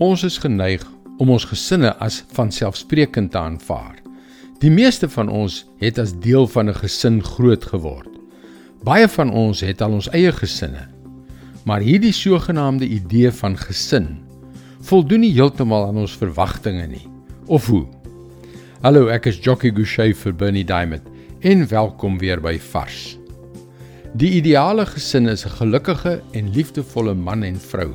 Ons is geneig om ons gesinne as vanselfsprekend te aanvaar. Die meeste van ons het as deel van 'n gesin groot geword. Baie van ons het al ons eie gesinne. Maar hierdie sogenaamde idee van gesin voldoen nie heeltemal aan ons verwagtinge nie. Of hoe? Hallo, ek is Jockey Gouchee vir Bernie Diamond en welkom weer by Vars. Die ideale gesin is 'n gelukkige en liefdevolle man en vrou.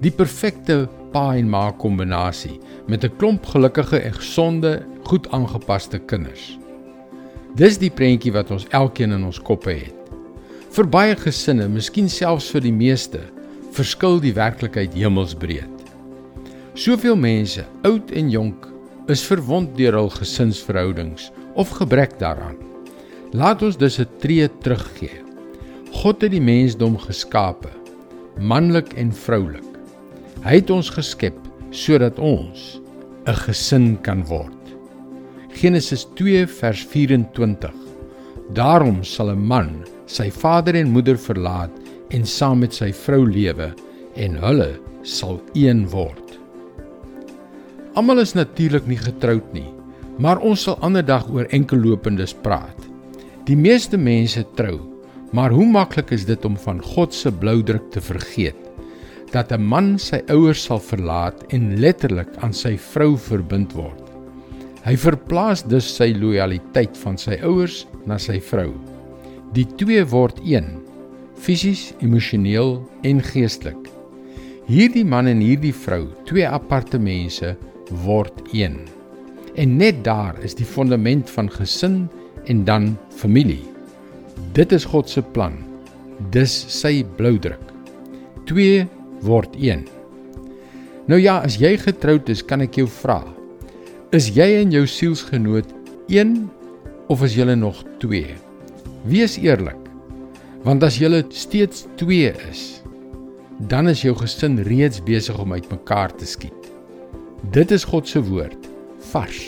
Die perfekte pa en ma kombinasie met 'n klomp gelukkige en gesonde, goed aangepaste kinders. Dis die prentjie wat ons elkeen in ons koppe het. Vir baie gesinne, miskien selfs vir die meeste, verskil die werklikheid hemelsbreed. Soveel mense, oud en jonk, is verwond deur hul gesinsverhoudings of gebrek daaraan. Laat ons dus 'n tree teruggee. God het die mensdom geskape, manlik en vroulik. Hy het ons geskep sodat ons 'n gesin kan word. Genesis 2 vers 24. Daarom sal 'n man sy vader en moeder verlaat en saam met sy vrou lewe en hulle sal een word. Almal is natuurlik nie getroud nie, maar ons sal ander dag oor enkellopendes praat. Die meeste mense trou, maar hoe maklik is dit om van God se bloudruk te vergeet? dat 'n man sy ouers sal verlaat en letterlik aan sy vrou verbind word. Hy verplaas dus sy lojaliteit van sy ouers na sy vrou. Die twee word een, fisies, emosioneel en geestelik. Hierdie man en hierdie vrou, twee aparte mense, word een. En net daar is die fondament van gesin en dan familie. Dit is God se plan. Dis sy bloudruk. 2 word een. Nou ja, as jy getroud is, kan ek jou vra. Is jy en jou sielsgenoot een of is julle nog twee? Wees eerlik. Want as julle steeds twee is, dan is jou gesin reeds besig om uitmekaar te skiet. Dit is God se woord vars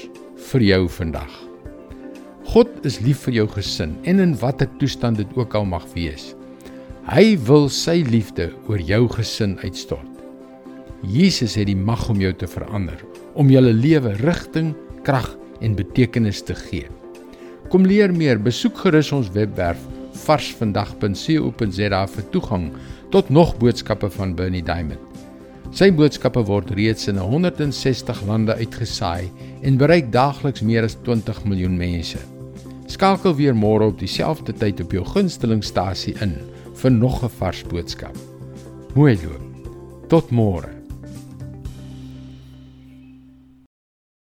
vir jou vandag. God is lief vir jou gesin en in watter toestand dit ook al mag wees. Hy wil sy liefde oor jou gesin uitstort. Jesus het die mag om jou te verander, om jou lewe rigting, krag en betekenis te gee. Kom leer meer, besoek gerus ons webwerf varsvandag.co.za vir toegang tot nog boodskappe van Bernie Diamond. Sy boodskappe word reeds in 160 lande uitgesaai en bereik daagliks meer as 20 miljoen mense. Skakel weer môre op dieselfde tyd op jou gunstelingstasie in vir nog 'n vars boodskap. Mooi loop. Tot môre.